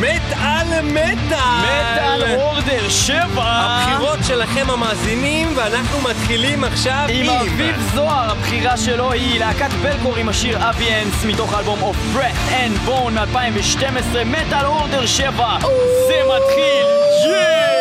מטאל מטאל! מטאל אורדר 7! הבחירות שלכם המאזינים, ואנחנו מתחילים עכשיו עם אביב זוהר, הבחירה שלו היא להקת בלקור עם השיר אביאנס מתוך האלבום of Breath and Bone מ-2012, מטאל אורדר 7! זה מתחיל! יאה!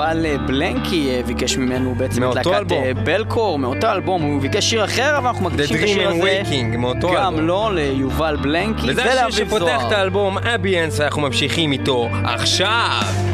יובל אה, בלנקי אה, ביקש ממנו בעצם את להקת. אה, בלקור, מאותו אלבום, הוא ביקש שיר אחר, אבל אנחנו מקדישים את השיר הזה Waking, מאותו גם אלבום. לו, ליובל בלנקי וזה השיר ולאביב שפותח את זוהר. האלבום אביאנס, ואנחנו ממשיכים איתו עכשיו!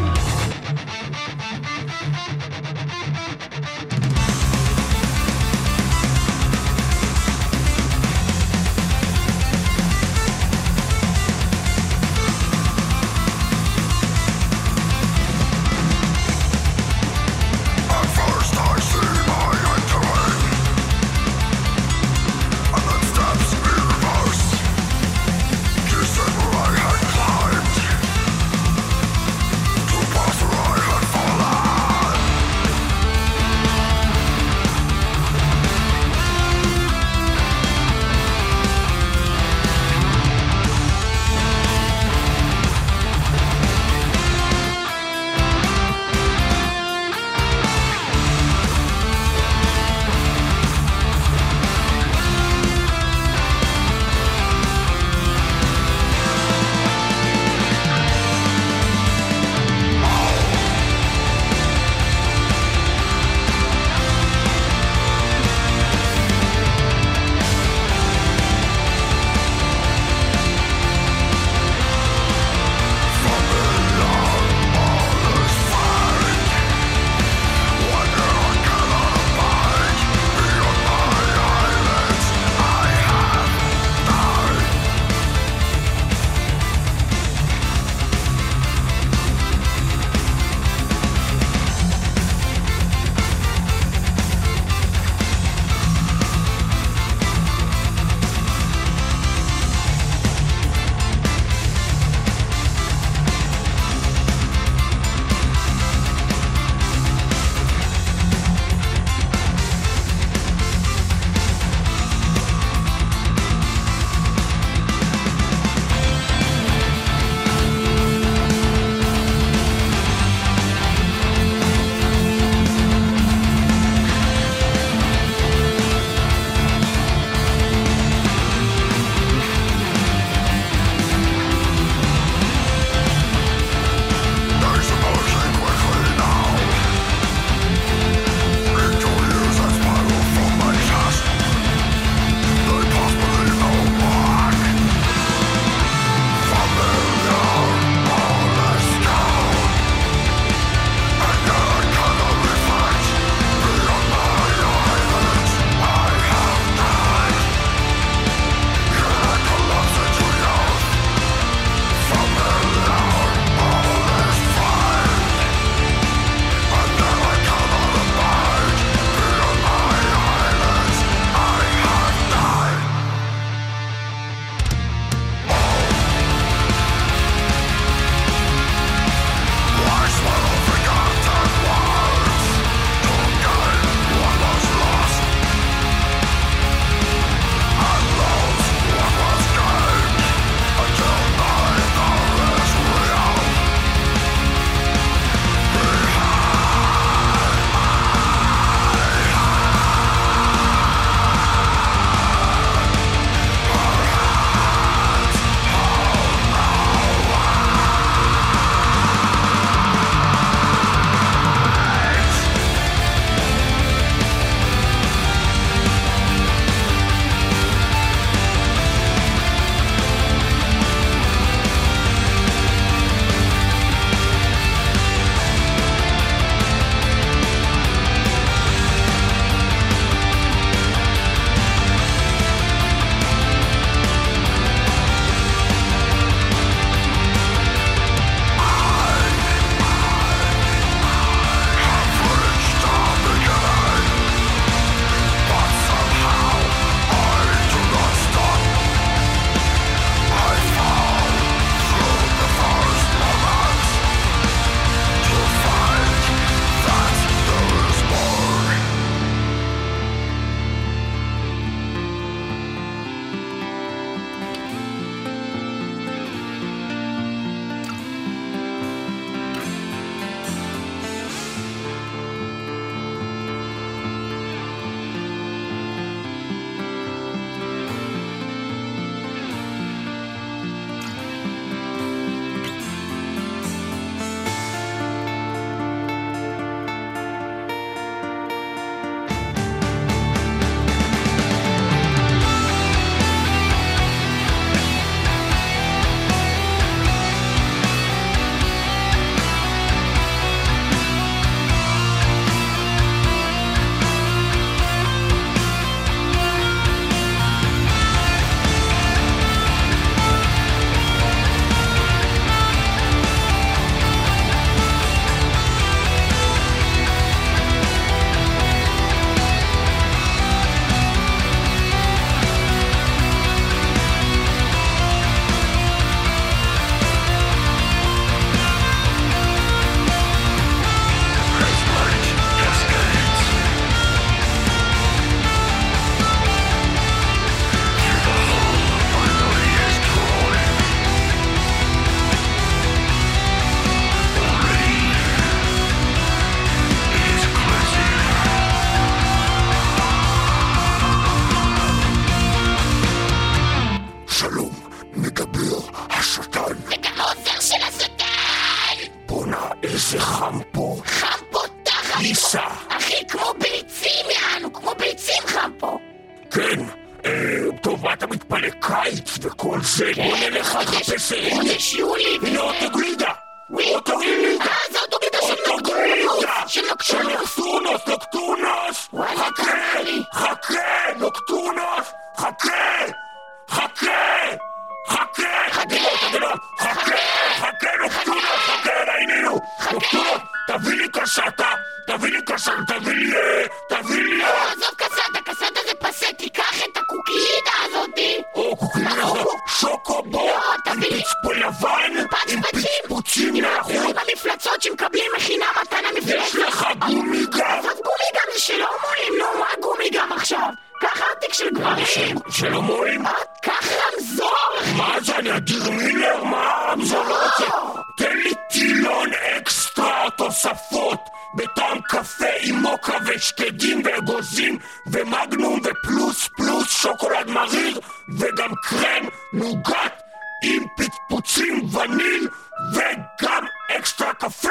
תוספות בטעם קפה עם מוקה ושקדים ואגוזים ומגנום ופלוס פלוס שוקולד מריר וגם קרם נוגת עם פצפוצים וניל וגם אקסטרה קפה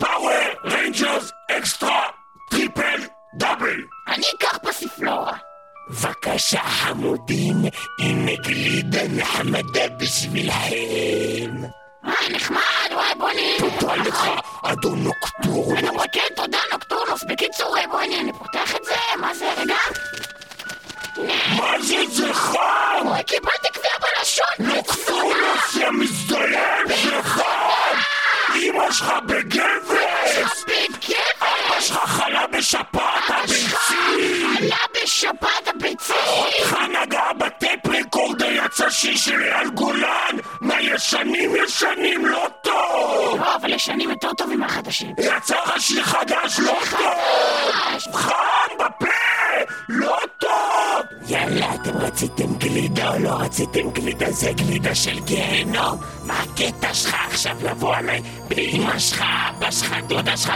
Power Rangers extra triple double אני אקח פסיפלורה. בבקשה חמודים, הנה גלידה נחמדה בשבילכם. אה, נחמד, וואי, בוא נ... תודה לך, אדון נוקטורנוס. כן, תודה, נוקטורנוס. בקיצור, בואי, אני- אני פותח את זה, מה זה, רגע? מה זה, זה חם! וואי, קיבלתי קביעה בלשון. נוקטורנוס, יא מזדיין, זה חם! אמא שלך בגבס! בגבר. אבא שלך חלה בשפעת הביצים! עלה בשבת הביצים. אותך נגע בטייפ ריקורדר יצא שיר של אייל גולן! מהישנים ישנים לא טוב! לא, אבל ישנים יותר טובים מהחדשים. יצא לך שיר חדש לא טוב! חם בפה! לא טוב! יאללה, אתם רציתם גלידה או לא רציתם גלידה? זה גלידה של גיהנום! מה הקטע שלך עכשיו לבוא עליי באמא שלך, אבא שלך, דודה שלך?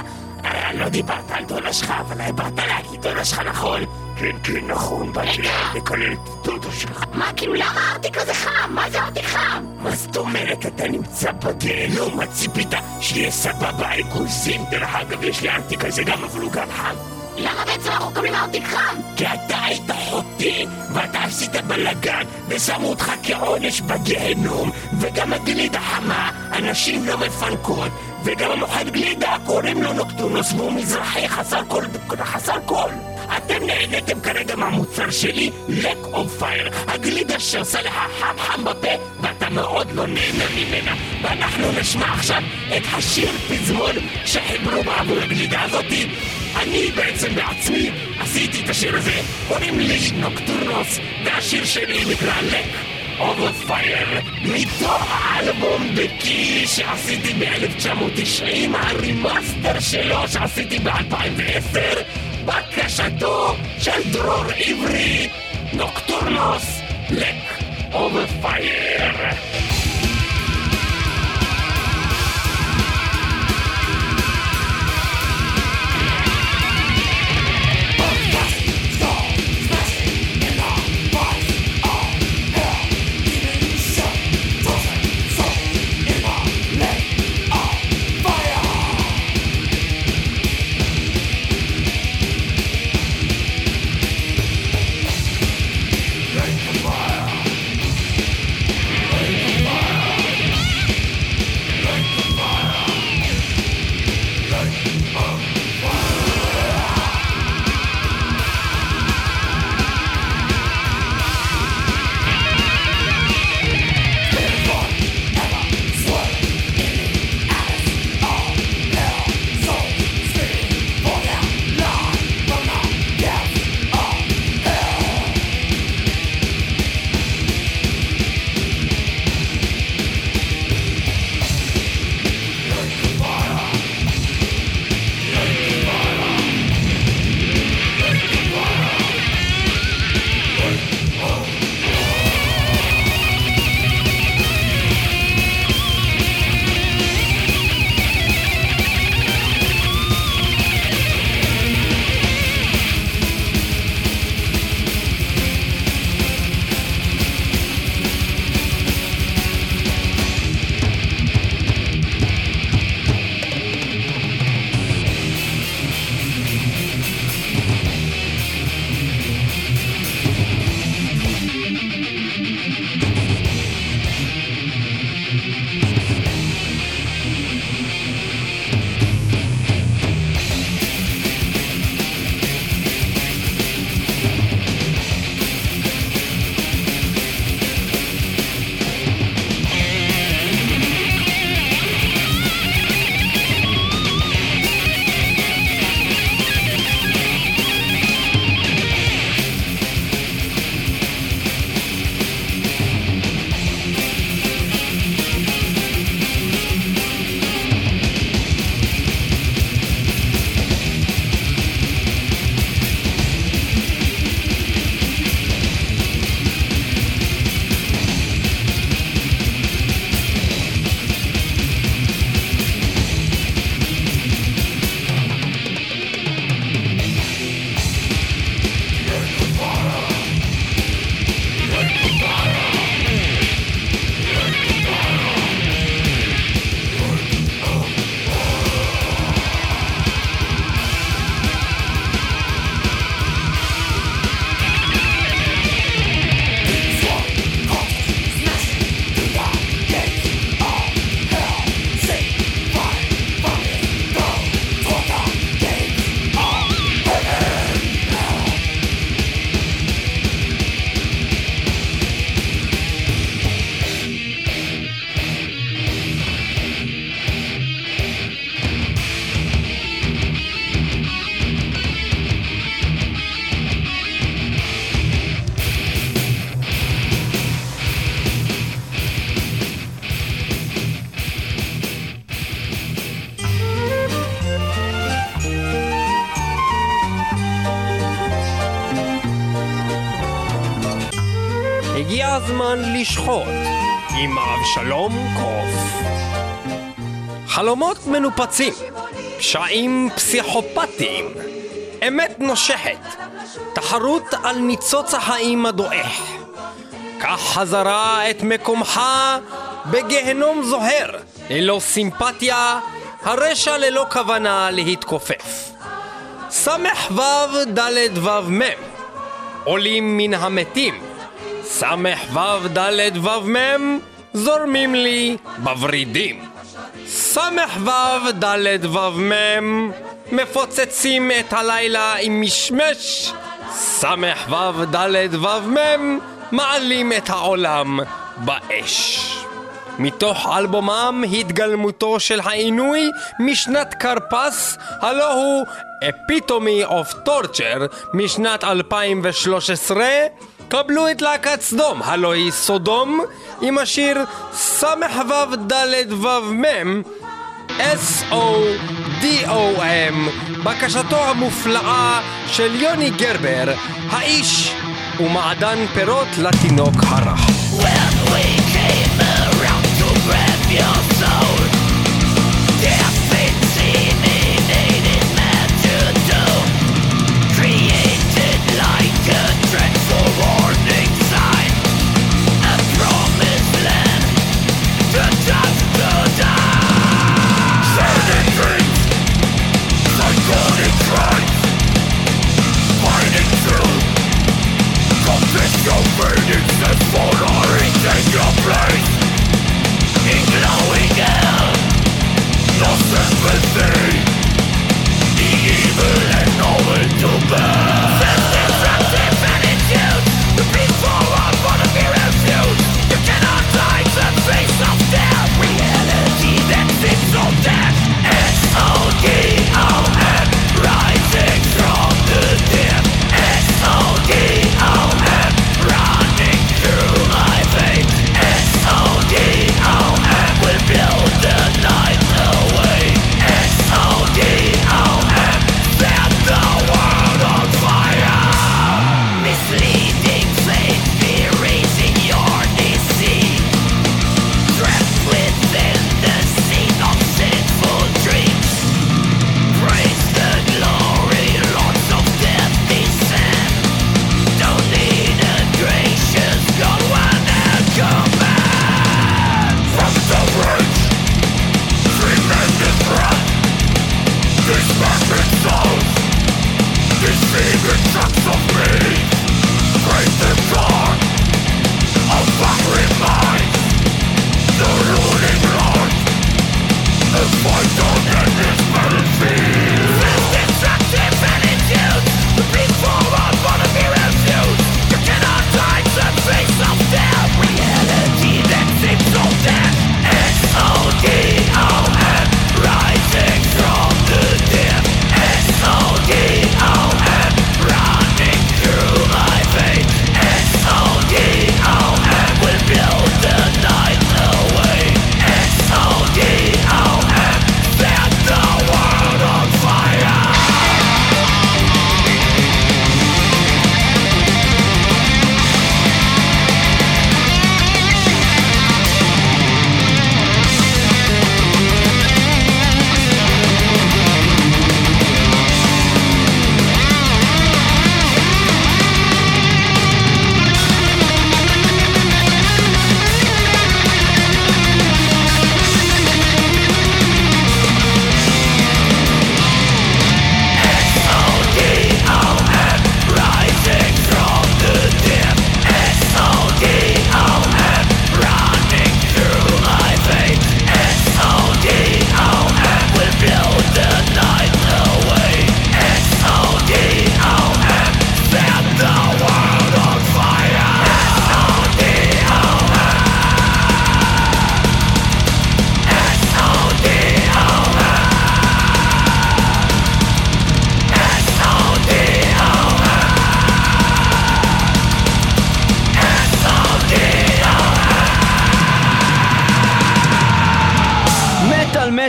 לא דיברת על דודה שלך, אבל דיברת להגיד דודה שלך נכון? כן, כן, נכון, באתי לקלל את דודה שלך. מה, כאילו, למה הארטיק הזה חם? מה זה ארטיק חם? מה זאת אומרת אתה נמצא בגיהנום? מה ציפית? שיהיה סבבה אגוזים? דרך אגב, יש לי ארטיק כזה גם, אבל הוא גם חם. למה בעצם אנחנו מקבלים ארטיק חם? כי אתה היית חוטא, ואתה עשית בלאגן, ושמו אותך כעונש בגיהנום, וגם הגלידה חמה, אנשים לא מפנקות, וגם המוחד גלידה קוראים לו נוקטונוס, והוא מזרחי חסר כל... חסר כל. אתם נהניתם כרגע מהמוצר שלי, Lick of Fire, הגלידה שעושה לך חם חם בפה, ואתה מאוד לא נהנה ממנה. ואנחנו נשמע עכשיו את השיר פזמון שחיברו בעבור הגלידה הזאתי. אני בעצם בעצמי עשיתי את השיר הזה, קוראים לי נוקטורנוס, והשיר שלי נקרא Lick of Fire, מתוך האלבום בקי שעשיתי ב-1990, ה remaster שלו שעשיתי ב-2010, בקשתו של דרור עברי, נוקטורנוס, לק אובר פייר. מנופצים, פשעים פסיכופטיים, אמת נושכת, תחרות על ניצוץ החיים הדועך. קח חזרה את מקומך בגיהנום זוהר, ללא סימפתיה, הרשע ללא כוונה להתכופף. ס"ו ד' ו' מ' עולים מן המתים, ס"ו ד' ו' מ' זורמים לי בוורידים. ס"ו ד' ו' מ' מפוצצים את הלילה עם משמש, ס"ו ד' ו' מ' מעלים את העולם באש. מתוך אלבומם התגלמותו של העינוי משנת כרפס, הלא הוא Epitome of Torture משנת 2013 קבלו את להקת סדום, הלא היא סודום, עם השיר ס"ו ד' ו' S-O-D-O-M בקשתו המופלאה של יוני גרבר, האיש ומעדן פירות לתינוק הרך. When we came around to grab your Play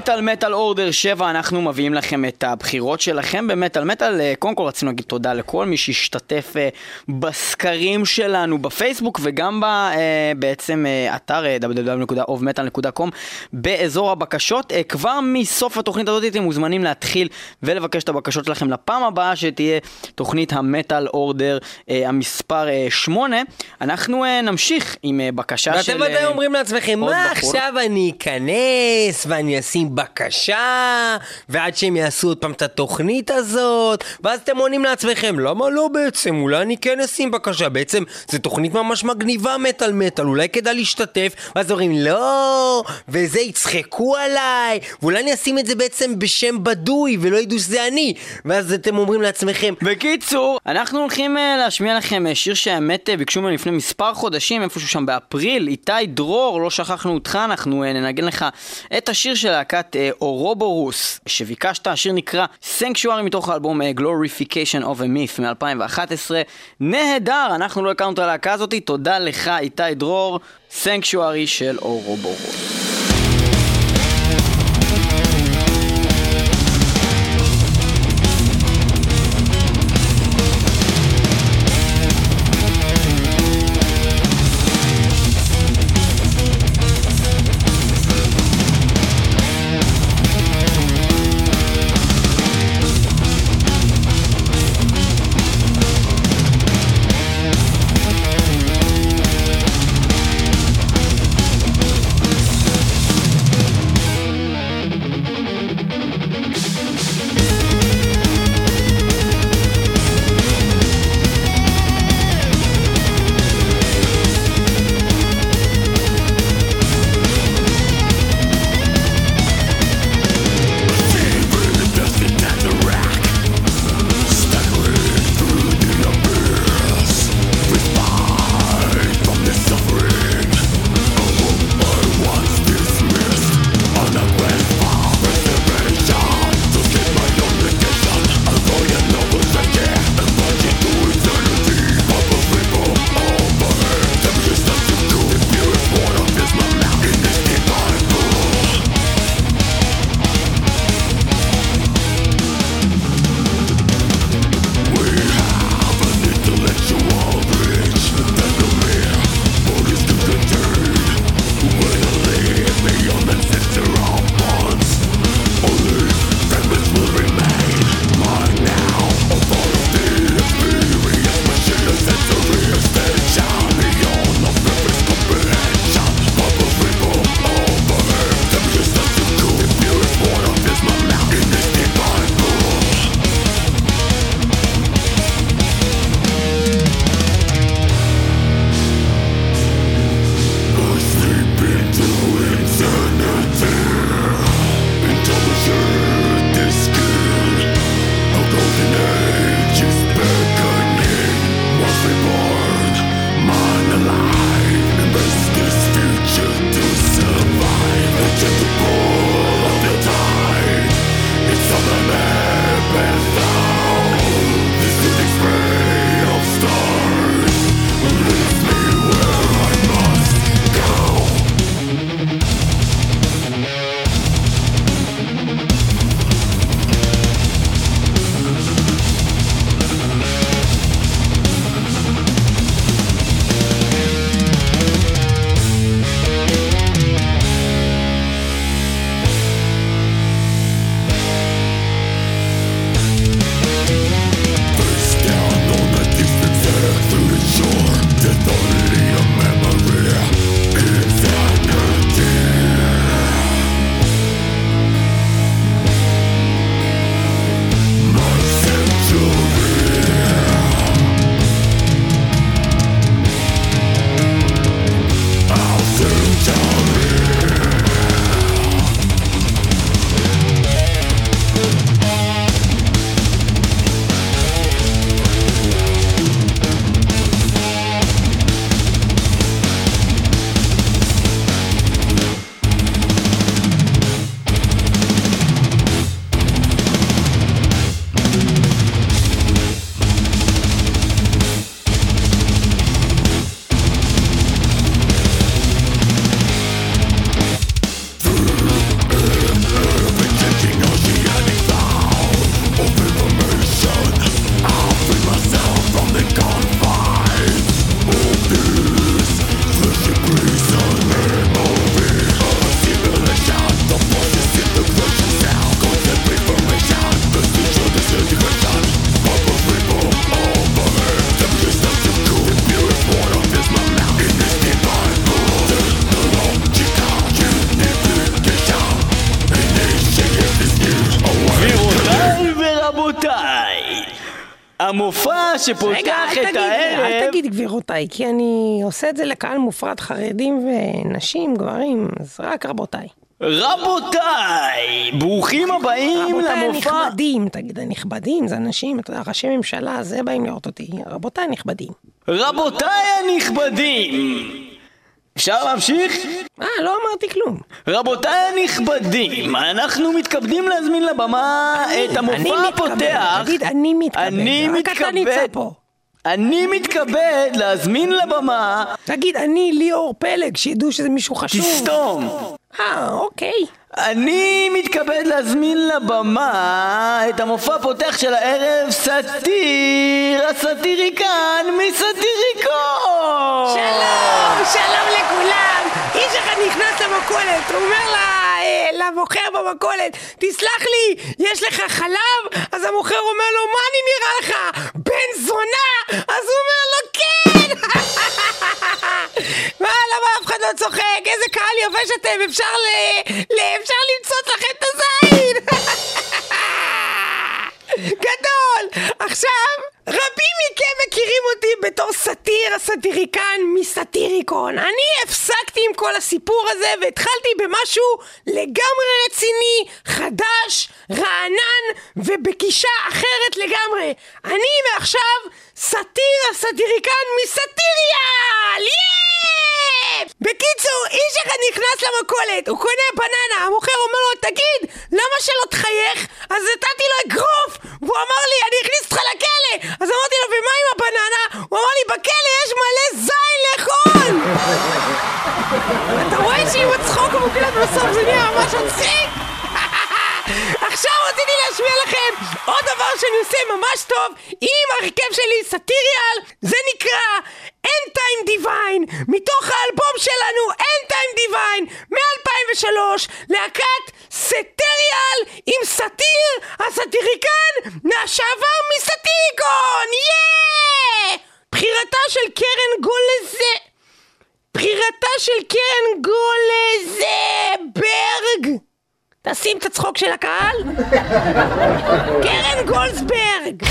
במטאל מטאל אורדר 7 אנחנו מביאים לכם את הבחירות שלכם במטאל מטאל. אה, קודם כל רצינו להגיד תודה לכל מי שהשתתף אה, בסקרים שלנו בפייסבוק וגם ב, אה, בעצם אתר www.ovmetal.com באזור הבקשות. כבר מסוף התוכנית הזאת אתם מוזמנים להתחיל ולבקש את הבקשות שלכם לפעם הבאה שתהיה תוכנית המטאל אורדר המספר 8. אנחנו נמשיך עם בקשה של... ואתם ודאי אומרים לעצמכם, מה בחור?" עכשיו אני אכנס ואני אשים בקשה ועד שהם יעשו עוד פעם את התוכנית הזאת ואז אתם עונים לעצמכם, למה לא בעצם? אולי אני כן אשים בקשה. בעצם זו תוכנית ממש מגניבה מטאל מטאל אולי כדאי להשתתף ואז אומרים לא וזה יצחקו עליי ואולי אני אשים את זה בעצם בשם בדוי ולא ידעו שזה אני. ואז אתם אומרים לעצמכם בקיצור, אנחנו הולכים אה, להשמיע לכם אה, שיר שהאמת אה, ביקשו ממנו לפני מספר חודשים, איפשהו שם באפריל, איתי דרור, לא שכחנו אותך, אנחנו ננגן לך את השיר של להקת אה, אורובורוס, שביקשת, השיר נקרא Sanctuary מתוך האלבום אה, Glorification of a Myth מ-2011. נהדר, אנחנו לא הכרנו את הלהקה הזאת, תודה לך איתי דרור, Sanctuary של אורובורוס. שפותח רגע, את תגיד, הערב... אל תגיד גבירותיי, כי אני עושה את זה לקהל מופרד חרדים ונשים, גברים, אז רק רבותיי. רבותיי, ברוכים הבאים רבותיי למופע... הנכבדים, תגיד, הנכבדים זה אנשים, אתה יודע, ראשי ממשלה, זה באים לראות אותי. רבותיי הנכבדים. רבותיי הנכבדים! אפשר להמשיך? אה, לא אמרתי כלום. רבותיי הנכבדים, אנחנו מתכבדים להזמין לבמה את אני המופע מתכבד, הפותח. תגיד, אני מתכבד. אני רק אתה נמצא מתכבד. פה. אני מתכבד להזמין לבמה... תגיד, אני ליאור פלג, שידעו שזה מישהו חשוב. תסתום! אה, אוקיי. אני מתכבד להזמין לבמה את המופע הפותח של הערב סאטיר, הסאטיריקן מסאטיריקון! שלום, שלום לכולם. איש אחד נכנס למכולת, הוא אומר לה, למוכר במכולת, תסלח לי, יש לך חלב? אז המוכר אומר לו, מה אני נראה לך? בן זונה? אז הוא אומר לו, כן! מה, למה אף אחד לא צוחק? איזה קהל יבש אתם, אפשר ל... ל- אפשר למצוץ לכם את הזין! גדול! עכשיו, רבים מכם מכירים אותי בתור סאטיר, הסאטיריקן מסאטיריקון. אני הפסקתי עם כל הסיפור הזה והתחלתי במשהו לגמרי רציני, חדש, רענן ובגישה אחרת לגמרי. אני מעכשיו סאטיר, הסאטיריקן מסאטיריאל! יאה! בקיצור, איש אחד נכנס למכולת, הוא קונה בננה, המוכר אומר לו, תגיד, למה שלא תחייך? אז נתתי לו אגרוף, והוא אמר לי, אני אכניס אותך לכלא! אז אמרתי לו, ומה עם הבננה? הוא אמר לי, בכלא יש מלא זין לאכול! אתה רואה שאם הצחוק המוקלט בסוף זה נהיה ממש מצחיק? עכשיו רציתי להשמיע לכם עוד דבר שאני עושה ממש טוב עם הרכב שלי, סאטיריאל, זה נקרא End Time Divine, מתוך האלבום שלנו End Time Divine מ-2003, להקת סטריאל עם סאטיר, הסאטיריקן מהשעבר מסאטיקון, יאה! בחירתה של קרן גולזה בחירתה של קרן גולזברג תשים את הצחוק של הקהל. קרן גולדסברג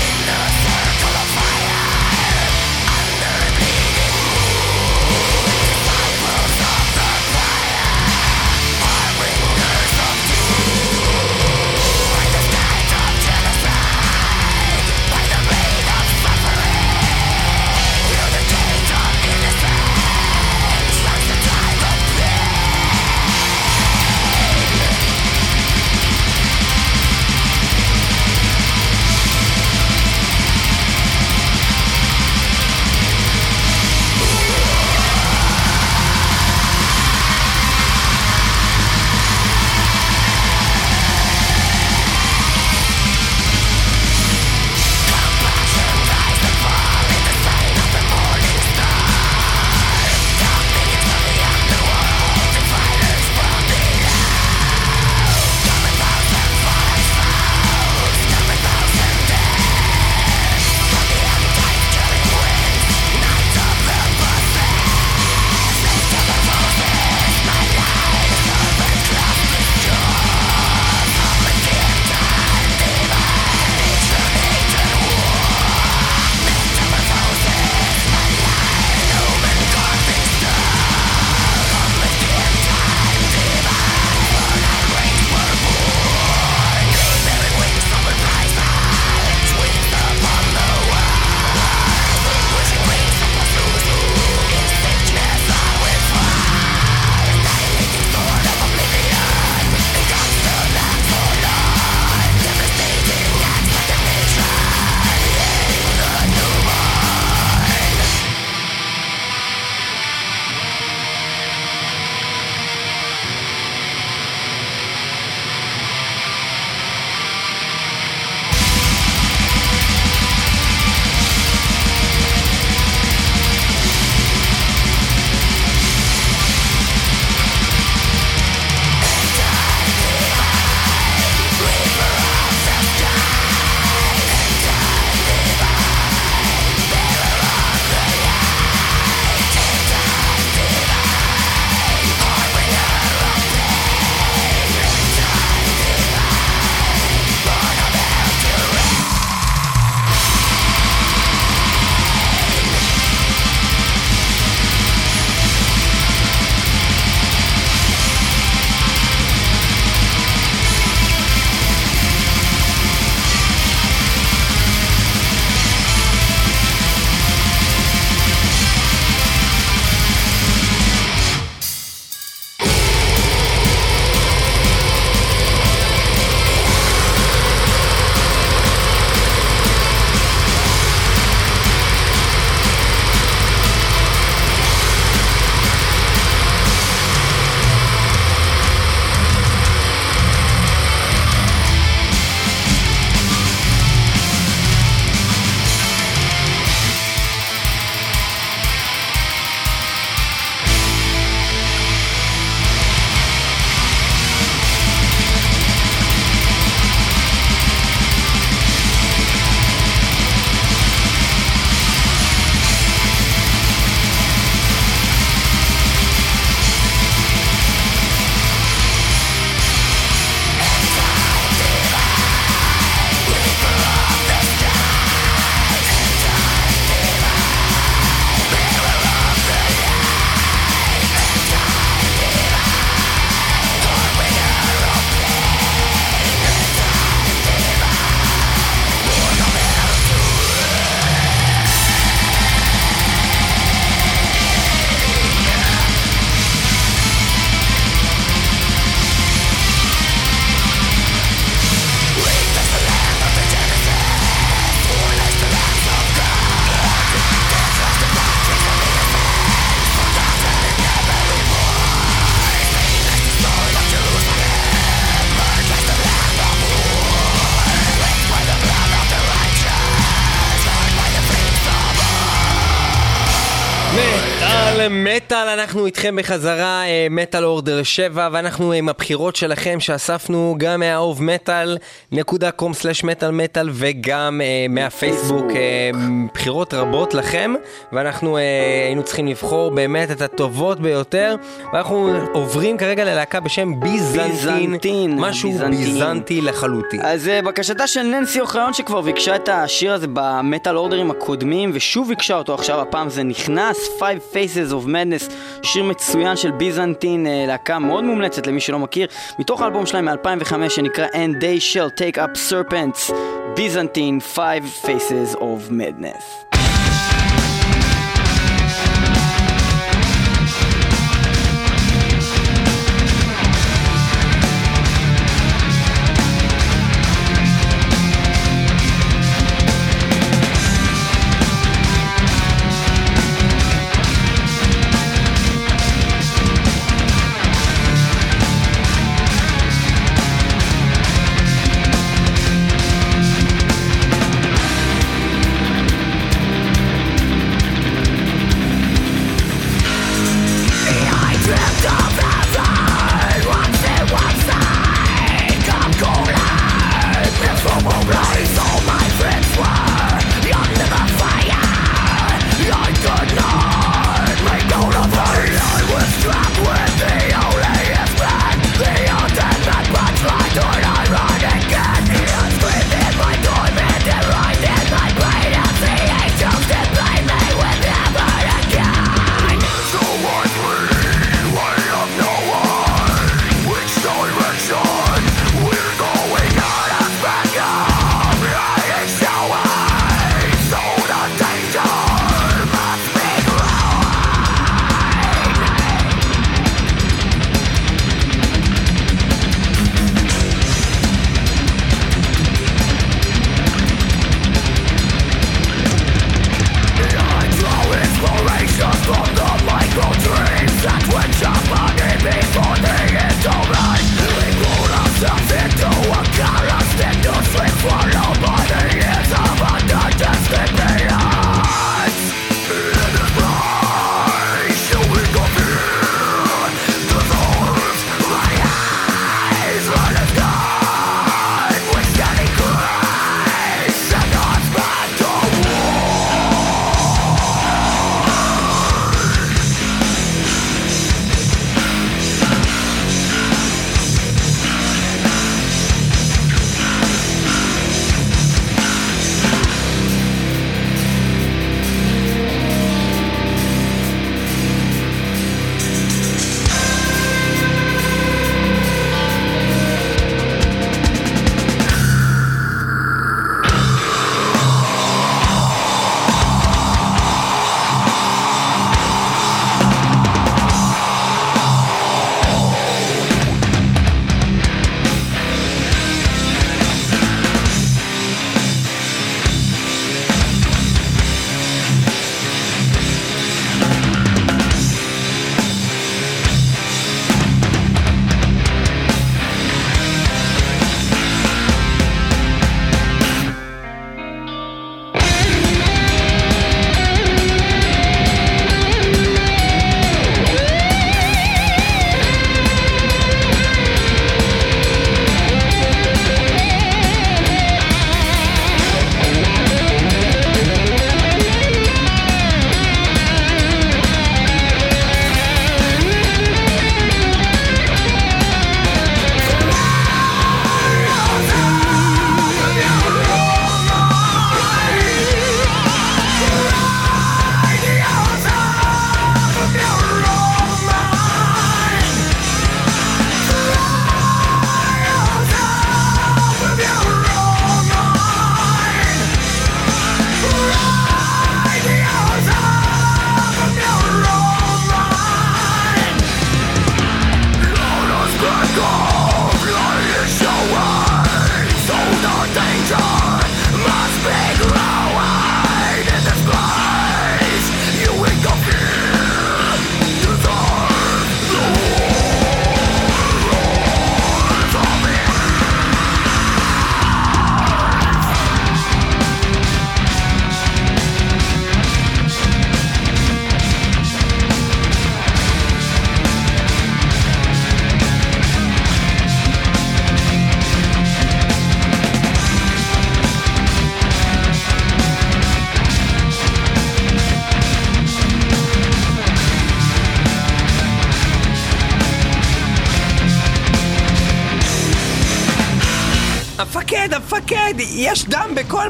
מטאל אנחנו איתכם בחזרה, אה, מטאל אורדר 7, ואנחנו עם הבחירות שלכם שאספנו גם מהאהוב מטאל, נקודה קום סלש מטאל מטאל, וגם אה, מהפייסבוק, אה, בחירות רבות לכם, ואנחנו אה, היינו צריכים לבחור באמת את הטובות ביותר, ואנחנו עוברים כרגע ללהקה בשם ביזנטין, ביזנטין, משהו ביזנטין. ביזנטי לחלוטין. אז אה, בקשתה של ננסי אוחיון שכבר ביקשה את השיר הזה במטאל אורדרים הקודמים ושוב ביקשה אותו עכשיו, הפעם זה נכנס, Five Faces of Madness, שיר מצוין של ביזנטין, אה, להקה מאוד מומלצת למי שלא מכיר, מתוך האלבום שלהם מ-2005 שנקרא And They Shall Take Up Serpents, ביזנטין, Five Faces of Madness.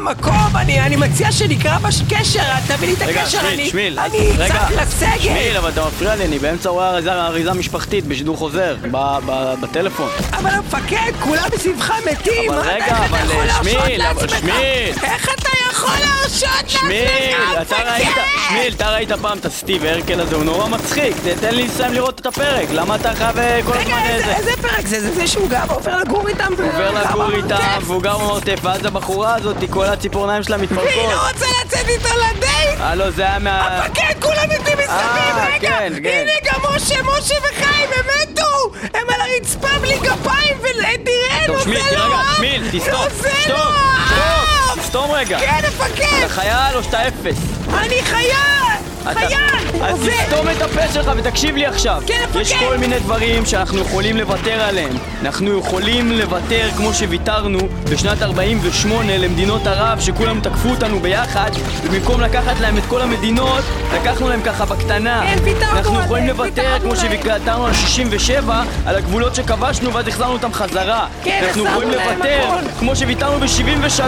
מקום, אני, אני מציע שנקרא בקשר, תביא לי את רגע, הקשר, שמיל, אני, שמיל, אני רגע, אצעק לסגל. שמיל, אבל אתה מפריע לי, אני באמצע רואה אריזה, אריזה משפחתית בשידור חוזר, ב- ב- בטלפון. אבל המפקד, כולם מסביבך מתים, אבל רגע, אבל, שמיל, אבל? שמיל. איך אתה יכול להרשות לעצמך, אתה ראית, שמיל, אתה ראית פעם את הסטיב הרקל הזה, הוא נורא מצחיק, תן לי לסיים לראות את הפרק, למה אתה חייב אה, כל הזמן רגע, איזה- איזה... איזה פרק זה? זה זה שהוא גם עובר לגור איתם? עובר לגור? איתם, והוא גר במרתף, ואז הבחורה הזאת, כל הציפורניים שלה והיא מתפרקות. לא רוצה לצאת איתו לדייט? הלו, זה היה מה... המפקד, כולם מתים מסביב, אה, רגע! כן, כן. הנה גם משה, משה וחיים, הם מתו! הם על הרצפה בלי גפיים, ותראה, טוב, שמיל, נוזל לו רגע, סתום רגע. כן, מפקד! אתה חייל או שאתה אפס? אני חייל! חייל! אז זה- תסתום את הפה שלך ותקשיב לי עכשיו. כן, מפקד. יש כל מיני דברים שאנחנו יכולים לוותר עליהם. אנחנו יכולים לוותר כמו שוויתרנו בשנת 48 למדינות ערב שכולם תקפו אותנו ביחד ובמקום לקחת להם את כל המדינות, לקחנו להם ככה בקטנה. כן, ויתרנו אנחנו עליהם, יכולים לוותר כמו. שוויתרנו על 67, על הגבולות שכבשנו ואז החזרנו אותם חזרה. כן, אנחנו יכולים לוותר. כמו שוויתרנו ב-73,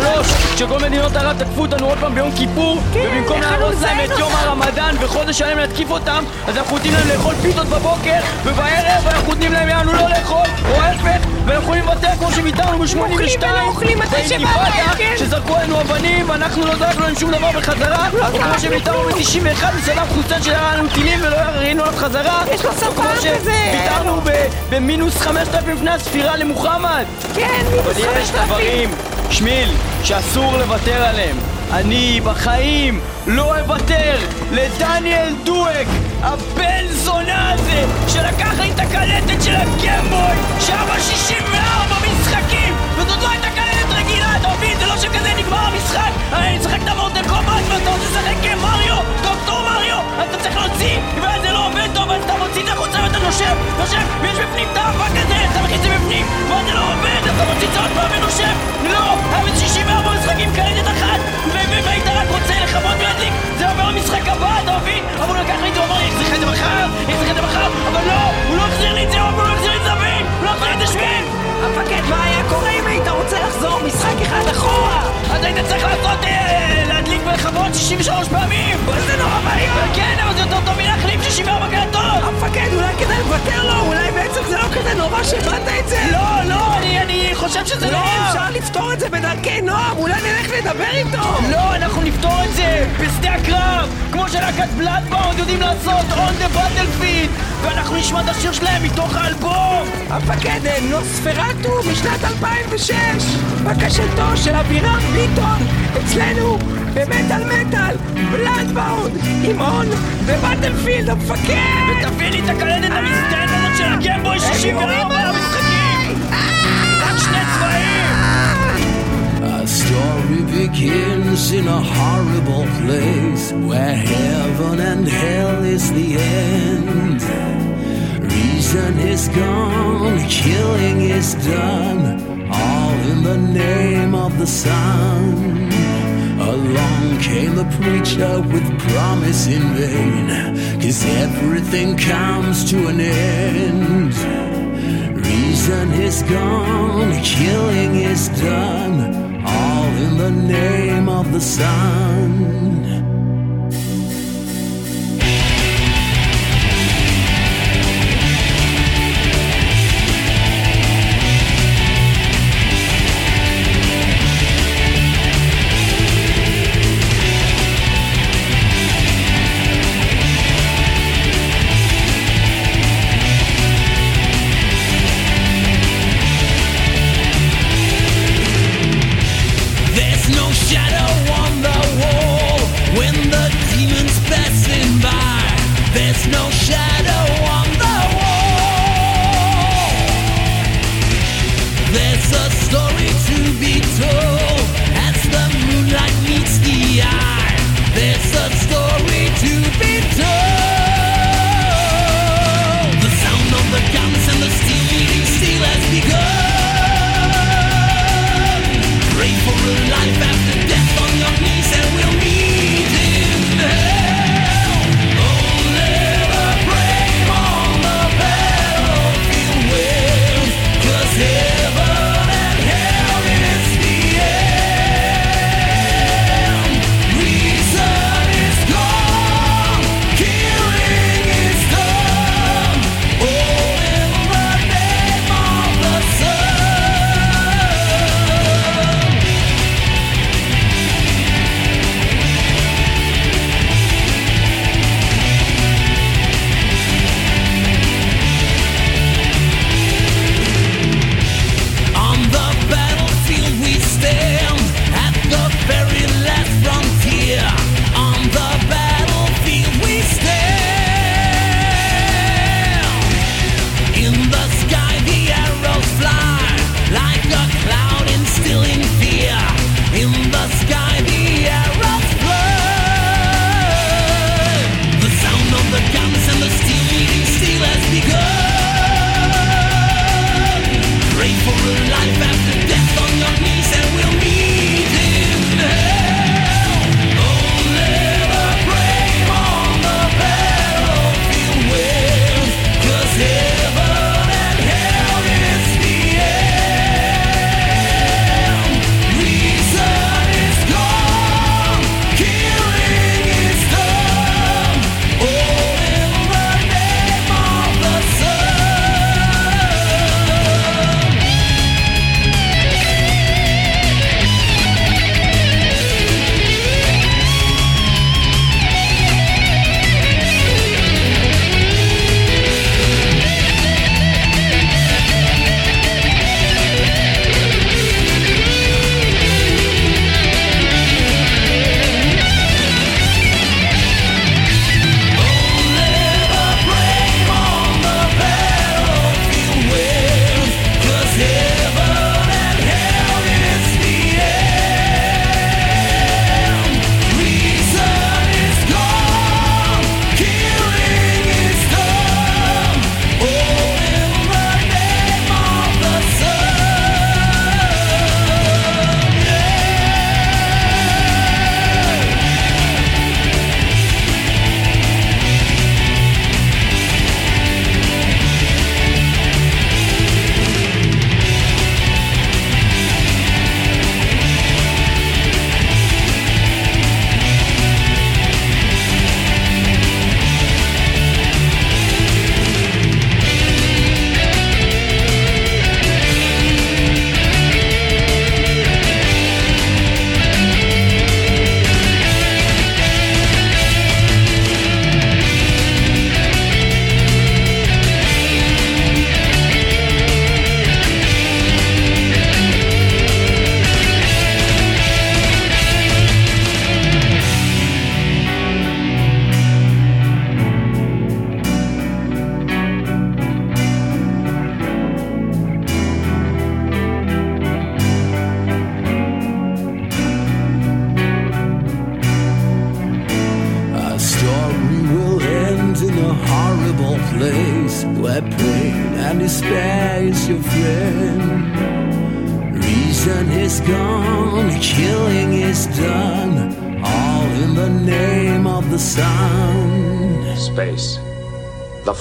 כשכל מדינות ערב תקפו אותנו עוד פעם ביום כיפור, כן, ובמקום להרוס להם את יום אותם. הרמדאן וחודש שלם להתקיף אותם, אז אנחנו נותנים להם לאכול פיתות בבוקר, ובערב אנחנו נותנים להם יענו לא לאכול, או ההפך, ואנחנו יכולים לוותר כמו שוויתרנו ב-82, אוכלים ולא אוכלים מתי שבא להם, כן. שזרקו עלינו אבנים ואנחנו לא זרקנו להם שום דבר בחזרה, או כמו שוויתרנו כלום. ב-91 מסלאם חוסן שהיה לנו טילים ולא ראינו עליו חזרה, יש לו כמו כזה. שוויתרנו ב- במינוס 5,000 לפני הספירה למוחמד. כן, אבל מינוס יש 5,000. דברים, שמיל, שאסור לוותר עליהם. אני בחיים לא אוותר לדניאל דואק, הבן זונה הזה, שלקח לי את הקלטת של הגמבוי, שהיה בה 64 משחקים, וזאת לא הייתה קלטת שכזה נגמר המשחק, אני משחק את המורטל קומט ואתה רוצה לשחק מריו, דוקטור מריו, אתה צריך להוציא, ואז זה לא עובד טוב, אז אתה מוציא את החוצה ואתה נושם, נושם, ויש בפנים את האבק הזה, אתה מכניס את זה בפנים, ואז זה לא עובד, אתה מוציא את זה עוד פעם ונושם, לא, בזה 64 משחקים קלטת אחת, ו- והיית רק רוצה לכבות ולהדליק, זה עובר למשחק הבא, אתה מבין? אבל הוא לקח לי את זה, הוא אמר לי, אני צריך את זה מחר, אני צריך את זה מחר, אבל לא, הוא לא החזיר לי את זה, הוא לא החזיר לי את זה? הוא לא החזיר לי את זה שמיל! המפקד, מה היה קורה אם היית רוצה לחזור משחק אחד אחורה? אז היית צריך לעשות, אה, להדליק ולכבות 63 פעמים! זה נורא ואיום! כן, אבל זה יותר טוב מלהחליף 64 קלטות! המפקד, אולי כדאי לוותר לו, אולי בעצם זה לא כזה נורא שהבנת את זה? לא, לא, אני, אני חושב שזה לא! אפשר לפתור את זה בדרכי נועם, אולי נלך לדבר איתו! לא, אנחנו נפתור את זה בשדה הקרב! כמו שלהקת בלאדבאונד יודעים לעשות on the battlefield! ואנחנו נשמע את השיר שלהם מתוך האלבום! המפקד, אה, נוספרטו משנת 2006! בקשתו של אבירם ביטון, אצלנו, במטאל מטאל, בלאדבאונד, עם און ובטלפילד, המפקד! ותביא לי את המסתנת הזאת של הגמבוי 64 story begins in a horrible place where heaven and hell is the end. Reason is gone, killing is done, all in the name of the sun. Along came the preacher with promise in vain, cause everything comes to an end. Reason is gone, killing is done, in the name of the sun.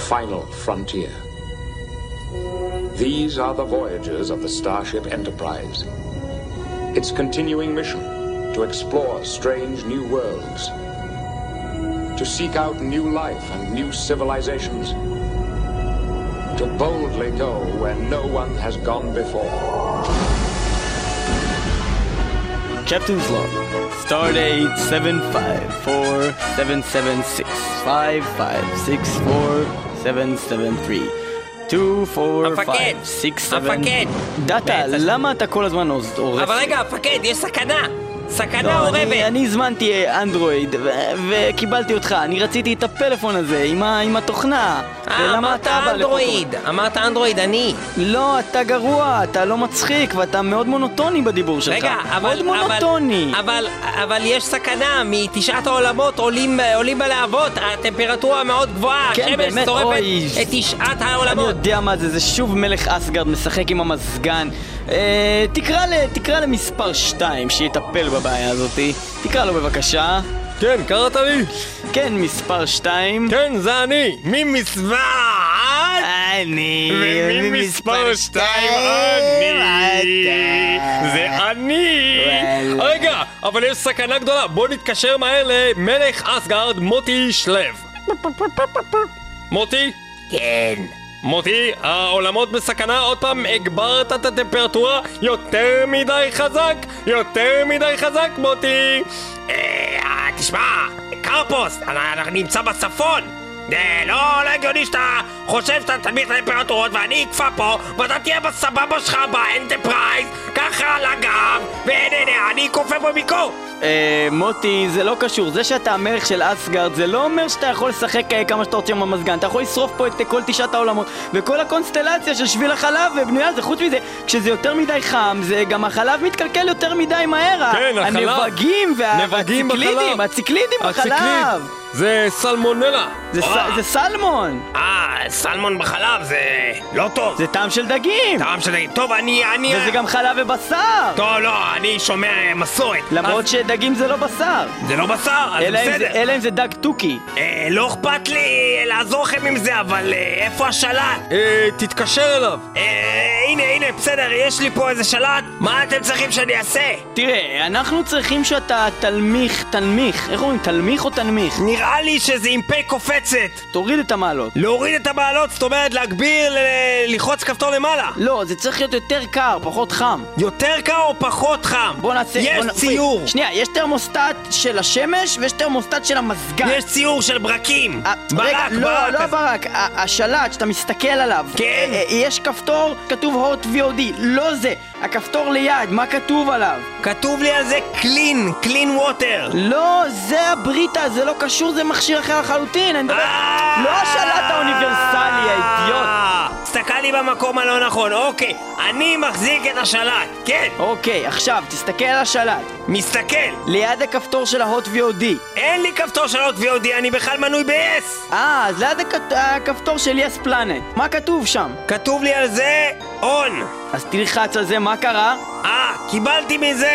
Final frontier. These are the voyages of the Starship Enterprise. Its continuing mission to explore strange new worlds, to seek out new life and new civilizations, to boldly go where no one has gone before. Captain's log. Stardate 754776 5564 המפקד, 7 המפקד. דאטה, למה אתה כל הזמן עורף? אבל רגע, המפקד, יש סכנה! סכנה לא, אני, אורבת! אני הזמנתי אה, אנדרואיד ו- וקיבלתי אותך, אני רציתי את הפלאפון הזה עם, ה- עם התוכנה אה, אמרת? אנדרואיד, אמרת אנדרואיד, אני. לא, אתה גרוע, אתה לא מצחיק ואתה מאוד מונוטוני בדיבור שלך רגע, אבל... מאוד מונוטוני אבל, אבל, אבל יש סכנה, מתשעת העולמות עולים, עולים בלהבות, הטמפרטורה מאוד גבוהה, כן, השמש שורפת. את תשעת אני העולמות. יודע מה זה, זה שוב מלך אסגרד משחק עם המזגן. אה, תקרא, ל, תקרא למספר 2 שיטפל בבעיה הזאתי. תקרא לו בבקשה. כן, קראת לי? כן, מספר 2. כן, זה אני, ממספר אני... וממספר שתיים אני, זה אני. רגע, אבל יש סכנה גדולה, בוא נתקשר מהר למלך אסגרד, מוטי שלו. מוטי? כן. מוטי, העולמות בסכנה, עוד פעם הגברת את הטמפרטורה יותר מדי חזק, יותר מדי חזק, מוטי. אה, תשמע, קרפוס, אנחנו נמצא בצפון. זה לא, לא הגיוני שאתה חושב שאתה תמיד את הטמפרטורות ואני אקפא פה ואתה תהיה בסבבה שלך ב enterprise ככה על הגב והנה הנה אני קופא פה מקור אה, מוטי, זה לא קשור. זה שאתה המלך של אסגרד, זה לא אומר שאתה יכול לשחק אה, כמה שאתה רוצה עם המזגן. אתה יכול לשרוף פה את אה, כל תשעת העולמות. וכל הקונסטלציה של שביל החלב בנויה על זה. חוץ מזה, כשזה יותר מדי חם, זה גם החלב מתקלקל יותר מדי מהר. כן, החלב. הנבגים וה- נבגים והציקלידים. הציקלידים בחלב. זה סלמונלה זה ס- זה סלמון. אה, סלמון בחלב זה לא טוב זה טעם של דגים. טעם של דגים טוב אני, אני וזה גם חלב ובשר. טוב לא, אני שומע מסורת למרות אז שדגים זה לא בשר. זה לא בשר, אז אלא אם זה- בסדר אלא אם זה דג תוכי. אה, לא אכפת לי לעזור לכם עם זה, אבל אה, איפה השלט? אה, תתקשר אליו. אה, הנה, הנה, בסדר, יש לי פה איזה שלט, מה אתם צריכים שאני אעשה? תראה, אנחנו צריכים שאתה תלמיך, תנמיך. איך אומרים, תלמיך או תנמיך? נראה לי שזה עם פה קופצת. תוריד את המעלות. להוריד את המעלות, זאת אומרת להגביר, ל- ללחוץ כפתור למעלה. לא, זה צריך להיות יותר קר, פחות חם. יותר קר או פחות חם? בוא נעשה... יש בוא נ- ציור. וait, שנייה, יש תרמוסטט של השמש ויש תרמוסטט של המזגן. יש ציור של ברקים. אה, ברק, רגע, לא, ברק. לא אז- ברק, השלט שאתה מסתכל עליו. כן. אה, אה, יש כפתור, כתוב הוט VOD. לא זה, הכפתור ליד, מה כתוב עליו? כתוב לי על זה קלין, קלין ווטר. לא, זה הבריטה, זה לא קשור, זה מכשיר אחר לחלוטין, אני מדבר... לא השלט האוניברסלי, האידיוט. הסתכל לי במקום הלא נכון, אוקיי, אני מחזיק את השלט, כן, אוקיי, עכשיו, תסתכל על השלט. מסתכל. ליד הכפתור של ההוט VOD. אין לי כפתור של הוט VOD, אני בכלל מנוי ב-yes. אה, אז ליד הכ- הכפתור של יס פלנט. מה כתוב שם? כתוב לי על זה און. אז תלחץ על זה, מה קרה? אה, קיבלתי מזה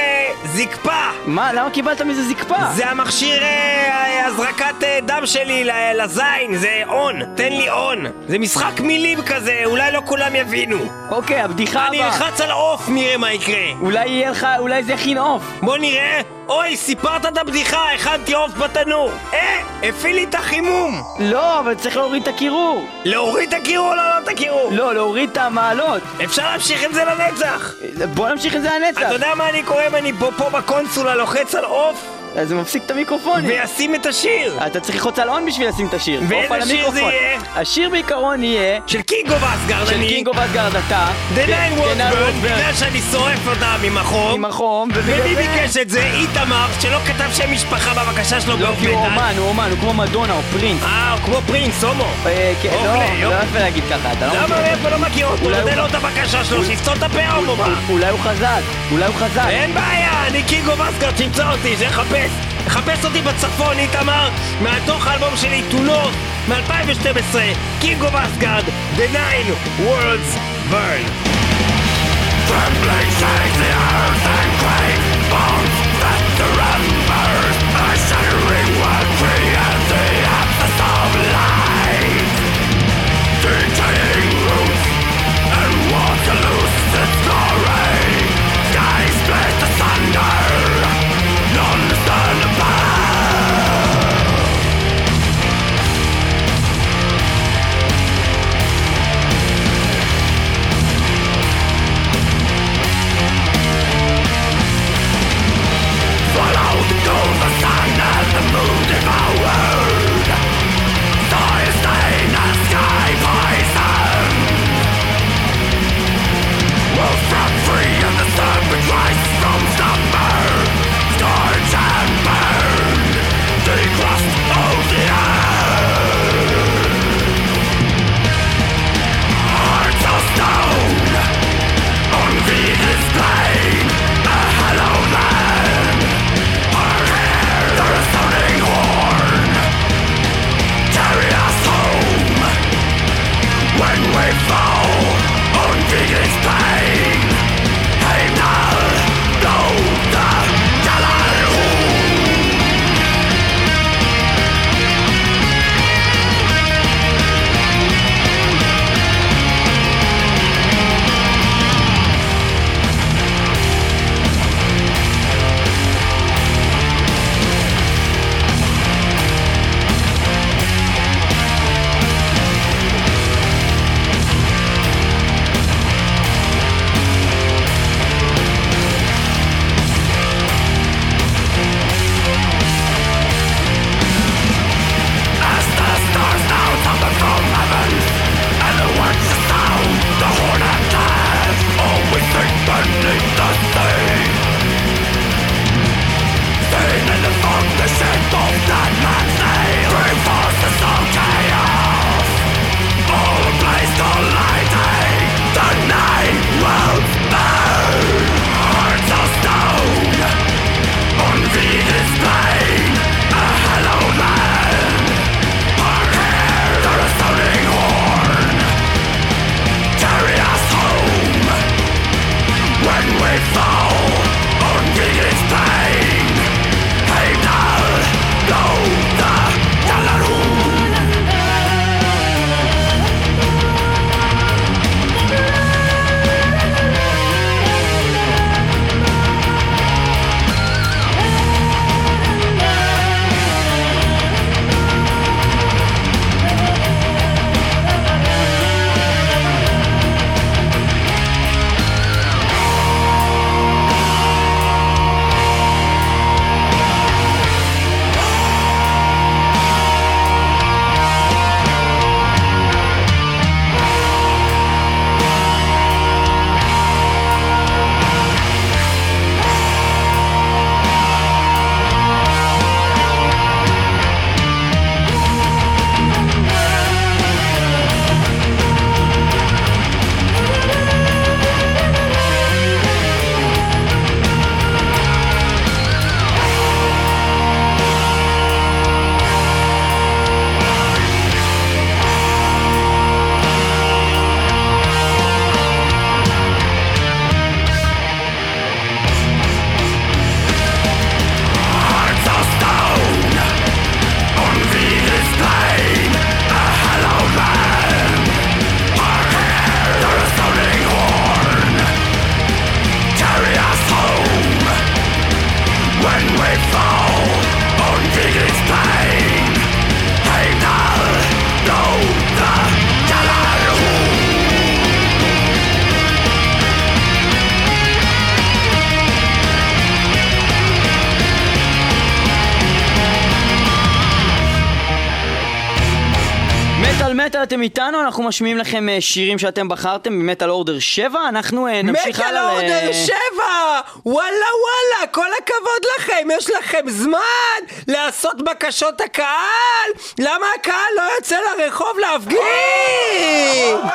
זקפה. מה, למה קיבלת מזה זקפה? זה המכשיר אה, הזרקת אה, דם שלי ל- לזין, זה און, תן לי און. זה משחק מילים כזה, אולי לא כולם יבינו. אוקיי, הבדיחה אני הבאה. אלחץ על עוף, נראה מה יקרה. אולי יהיה לך, אולי זה יכין עוף. בוא נראה. אוי, סיפרת את הבדיחה, הכנתי עוף בתנור. אה, הפעיל לי את החימום. לא, אבל צריך להוריד את הקירור. להוריד את הקירור או לא להוריד את הקירור? לא, להוריד את המעלות. אפשר להמשיך עם זה לנצח. בוא נמשיך עם זה לנצח. אתה יודע מה אני קורא אם אני פה, פה בקונסולה לוחץ על עוף אז זה מפסיק את המיקרופונים. וישים את השיר? אתה צריך ללחוץ על און בשביל לשים את השיר. ואיזה שיר. זה יהיה? השיר בעיקרון יהיה של קינגו ואסגרד, של אני. קינגו ואסגרד אתה. The Nine The Burn. בגלל שאני שורף אותם עם החום. עם החום, ובגלל ומי. ביקש את זה? איתמר, שלא כתב שם משפחה בבקשה שלו לא, כי הוא אומן, הוא אומן, הוא כמו מדונה או פרינס. אה, הוא כמו פרינס, הומו. אה, כן, אוקיי, לא, לא יופי. יפה להגיד ככה, אתה לא למה מכיר. מאיפה לא מכיר אותו? נותן הוא- לו את הבקשה שלו, שיפצור את הפה הומו מה? אולי הוא חזק, אולי הוא חזק. אין בעיה, אני קינגו ואסגרד, תמצא אותי, שיחפש. חפש אותי בצפון, איתמר, מהתוך האלבום שלי, תונות, מ-2012, King of Asgard, The Nine Worlds Burn. Trembling shakes the earth and quake Bones that surrenders מטאל אתם איתנו, אנחנו משמיעים לכם אה, שירים שאתם בחרתם. ממטאל אורדר 7, אנחנו אה, נמשיך מטאל הלאה ל- אורדר 7! וואלה וואלה, כל הכבוד לכם, יש לכם זמן לעשות בקשות הקהל! למה הקהל לא יוצא לרחוב להפגין?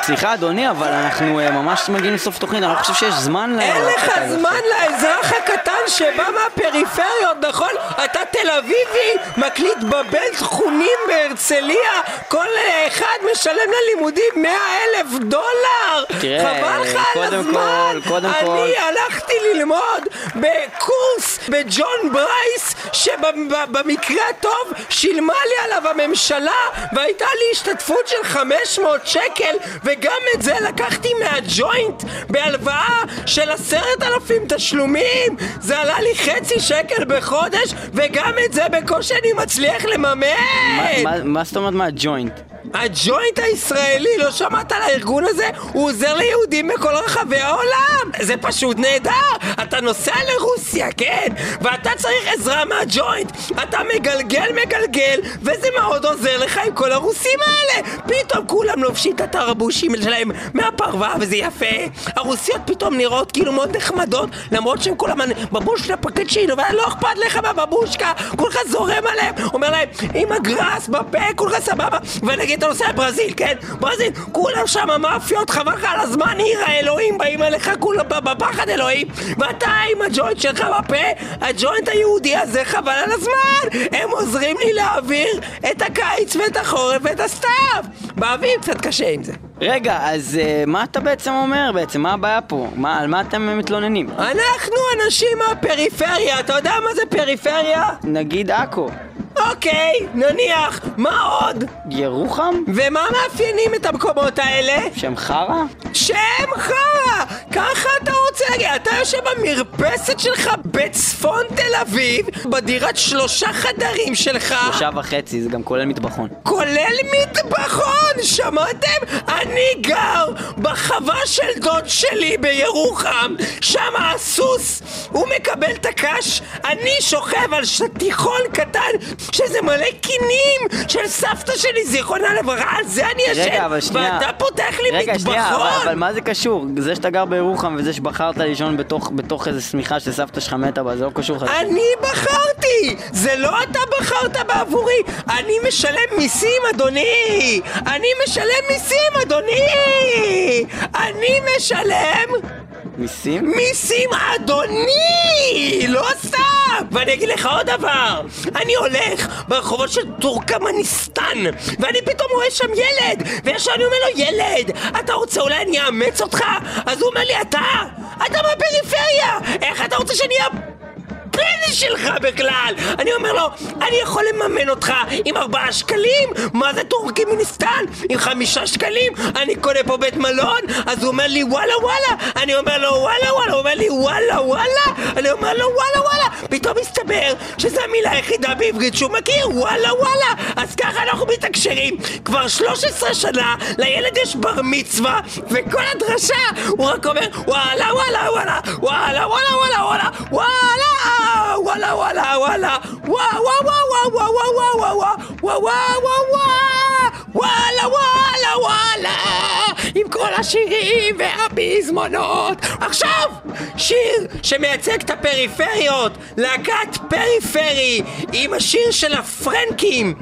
סליחה אדוני, אבל אנחנו אה, ממש מגיעים לסוף תוכנית, אני לא חושב שיש זמן ל... אין לך. זמן לאזרח הקטן שבא מהפריפריות, נכון? אתה תל אביבי, מקליט בבית חונים בהרצליה, כל אחד משלם ללימודים 100 אלף דולר! תראה, חבל לך על קודם הזמן! כל, קודם כל- אני הלכתי ללמוד בקורס בג'ון ברייס, שבמקרה הטוב שילמה לי עליו הממשלה, והייתה לי השתתפות של 500 שקל, וגם את זה לקחתי מהג'וינט בהלוואה של עשרת אלפים תשלומים! זה עלה לי חצי שקל בחודש, וגם את זה בקושי אני מצליח לממן! מה- מה- מה זאת אומרת מהג'וינט? הג'וינט הישראלי, לא שמעת על הארגון הזה? הוא עוזר ליהודים בכל רחבי העולם! זה פשוט נהדר! אתה נוסע לרוסיה, כן? ואתה צריך עזרה מהג'וינט! אתה מגלגל מגלגל, וזה מאוד עוזר לך עם כל הרוסים האלה! פתאום כולם לובשים את התרבושים שלהם מהפרווה, וזה יפה! הרוסיות פתאום נראות כאילו מאוד נחמדות, למרות שהן כל הזמן בבושקה פקצ'ינו, ולא אכפת לך בבבושקה, כולך זורם עליהם, אומר להם, עם הגראס בפה, כולך סבבה, ונגיד אתה נוסע לברזיל, כן? ברזיל, כולם שם מאפיות, חבל לך על הזמן, עיר האלוהים, באים אליך כולם בפחד אלוהים, ואתה עם הג'וינט שלך בפה, הג'וינט היהודי הזה, חבל על הזמן! הם עוזרים לי להעביר את הקיץ ואת החורף ואת הסתיו! באביב קצת קשה עם זה. רגע, אז אה, מה אתה בעצם אומר בעצם? מה הבעיה פה? מה, על מה אתם מתלוננים? אנחנו אנשים מהפריפריה, אתה יודע מה זה פריפריה? נגיד עכו, אוקיי, נניח, מה עוד? ירוחם? ומה מאפיינים את המקומות האלה? שם חרא? שם חרא! ככה אתה רוצה להגיד, אתה יושב במרפסת שלך בצפון תל אביב, בדירת שלושה חדרים שלך, שלושה וחצי, זה גם כולל מטבחון. כולל מטבחון, שמעתם? אני גר בחווה של דוד שלי בירוחם, שם הסוס, הוא מקבל את הקש, אני שוכב על שטיחון קטן, שזה מלא קינים של סבתא שלי, זיכרונה לברכה, על זה אני ישן, רגע, אבל שנייה. ואתה פותח לי רגע, מטבחון. שנייה, אבל, אבל מה זה קשור? זה שאתה גר בירוחם וזה שבחרת לישון בתוך, בתוך איזה שמיכה שסבתא שלך מתה בה, זה לא קשור לך. אני בחרתי! זה לא אתה בחרת בעבורי! אני משלם מיסים, אדוני! אני משלם מיסים, אדוני! אני משלם מיסים? מיסים, אדוני! לא סתם! ואני אגיד לך עוד דבר! אני הולך ברחובות של טורקמניסטן, ואני פתאום רואה שם ילד! וישר אני אומר לו, ילד, אתה רוצה אולי אני אאמץ אותך? אז הוא אומר לי, אתה? אתה מהפריפריה! איך אתה רוצה שאני אהיה... הבן שלך בכלל! אני אומר לו, אני יכול לממן אותך עם ארבעה שקלים? מה זה טורקמיניסטן? עם חמישה שקלים? אני קונה פה בית מלון? אז הוא אומר לי וואלה וואלה! אני אומר לו וואלה וואלה! הוא אומר לי וואלה וואלה! אני אומר לו וואלה וואלה! פתאום מסתבר שזו המילה היחידה בעברית שהוא מכיר, וואלה וואלה! אז ככה אנחנו מתקשרים כבר 13 שנה, לילד יש בר מצווה, וכל הדרשה הוא רק אומר וואלה וואלה וואלה! וואלה וואלה וואלה וואלה! וואלה! וואלה וואלה וואלה! וואו וואו וואו וואו וואו וואו וואו וואו וואו וואלה וואלה וואלה! עם כל השירים והפזמונות! עכשיו! שיר שמייצג את הפריפריות! להקת פריפרי עם השיר של הפרנקים!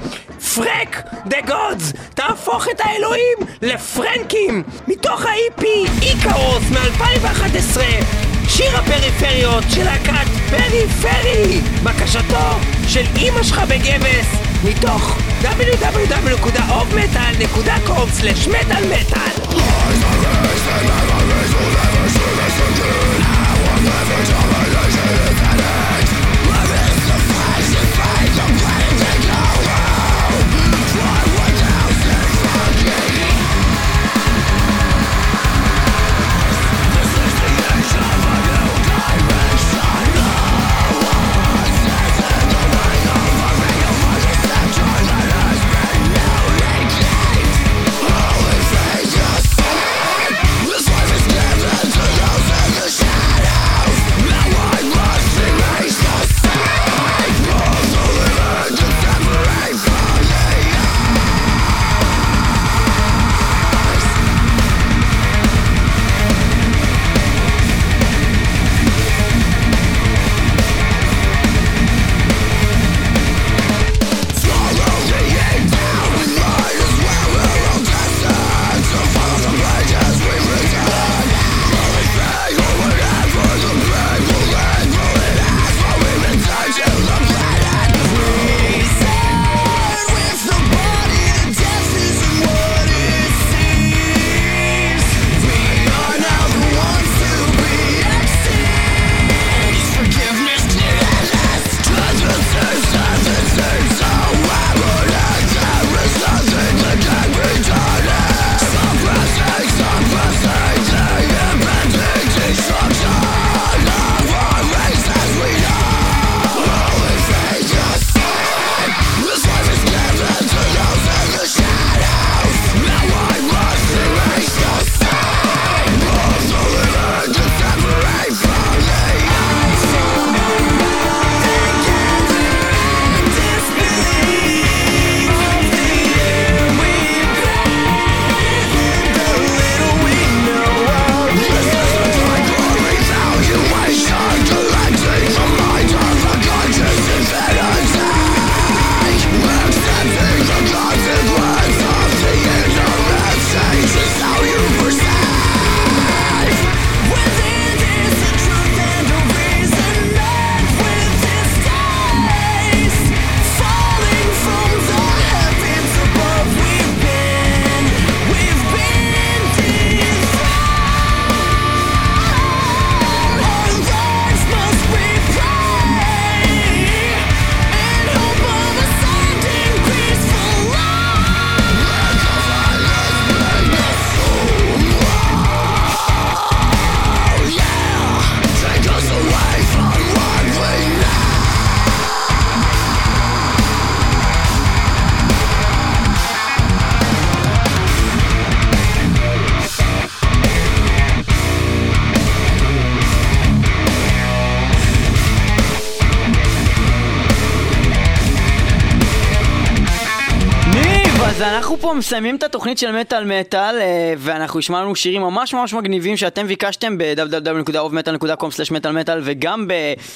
פרק דה גודס! תהפוך את האלוהים לפרנקים! מתוך ה-EP איקרוס מ-2011 שיר הפריפריות של להקת פריפרי! בקשתו של אימא שלך בגבס מתוך www.ofmetal.com/מטאל-מטאל This מסיימים את התוכנית של מטאל מטאל, אה, ואנחנו נשמע לנו שירים ממש ממש מגניבים שאתם ביקשתם ב-www.ovmetal.com/מטאל מטאל, וגם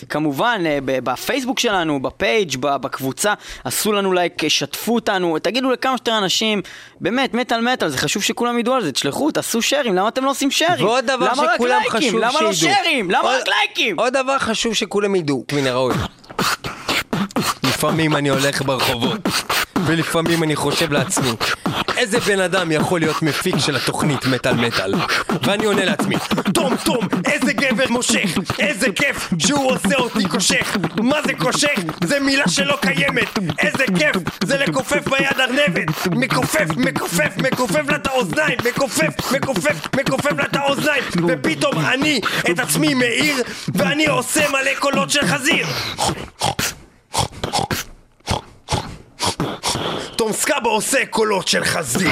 כמובן אה, בפייסבוק שלנו, בפייג', בקבוצה, עשו לנו לייק, שתפו אותנו, תגידו לכמה שיותר אנשים, באמת, מטאל מטאל, זה חשוב שכולם ידעו על זה, תשלחו, תעשו שרים, למה אתם לא עושים שרים? ועוד דבר שכולם? חשוב למה לא שידעו. שרים? למה רק לייקים? עוד דבר חשוב שכולם ידעו, מן הראוי. לפעמים אני הולך ברחובות, ולפעמים אני חושב לעצמי, איזה בן אדם יכול להיות מפיק של התוכנית מטאל מטאל? ואני עונה לעצמי, תום תום, איזה גבר מושך, איזה כיף שהוא עושה אותי קושך. מה זה קושך? זה מילה שלא קיימת. איזה כיף זה לכופף ביד ארנבת. מכופף, מכופף, מכופף לה את האוזניים, מכופף, מכופף, מכופף לה את האוזניים. ופתאום אני את עצמי מאיר, ואני עושה מלא קולות של חזיר. תום סקאבה עושה קולות של חזיר.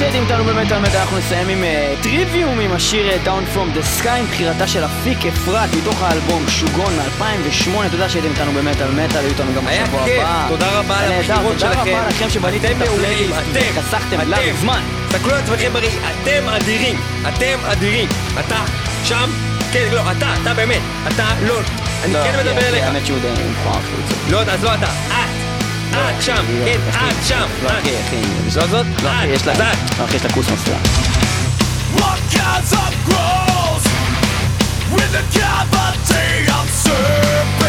תודה שהייתם איתנו במטאל מטאל, אנחנו נסיים עם אה, טריוויום עם השיר אה, Down From The Sky עם בחירתה של אפיק אפרת מתוך האלבום שוגון מ-2008 תודה שהייתם איתנו במטאל מטאל, היו איתנו גם היה בשבוע כיף, הבא. תודה רבה על היה נהדר, הבחירות תודה שלכם. רבה לכם שבניתם את הפלייליסט אתם. לנו זמן. תסתכלו על עצמכם בראי, אתם אדירים, אתם אדירים. אתה שם? כן, לא, אתה, אתה באמת, אתה לא. אני לא, כן מדבר אליך. האמת שהוא די מוכרח. לא, אז לא אתה, את. את שם, כן, את שם. לא את. אחי, אחי. לא זאת? לא אחי, יש לה... לא אחי, יש לה כוס grows with the cavity of serpent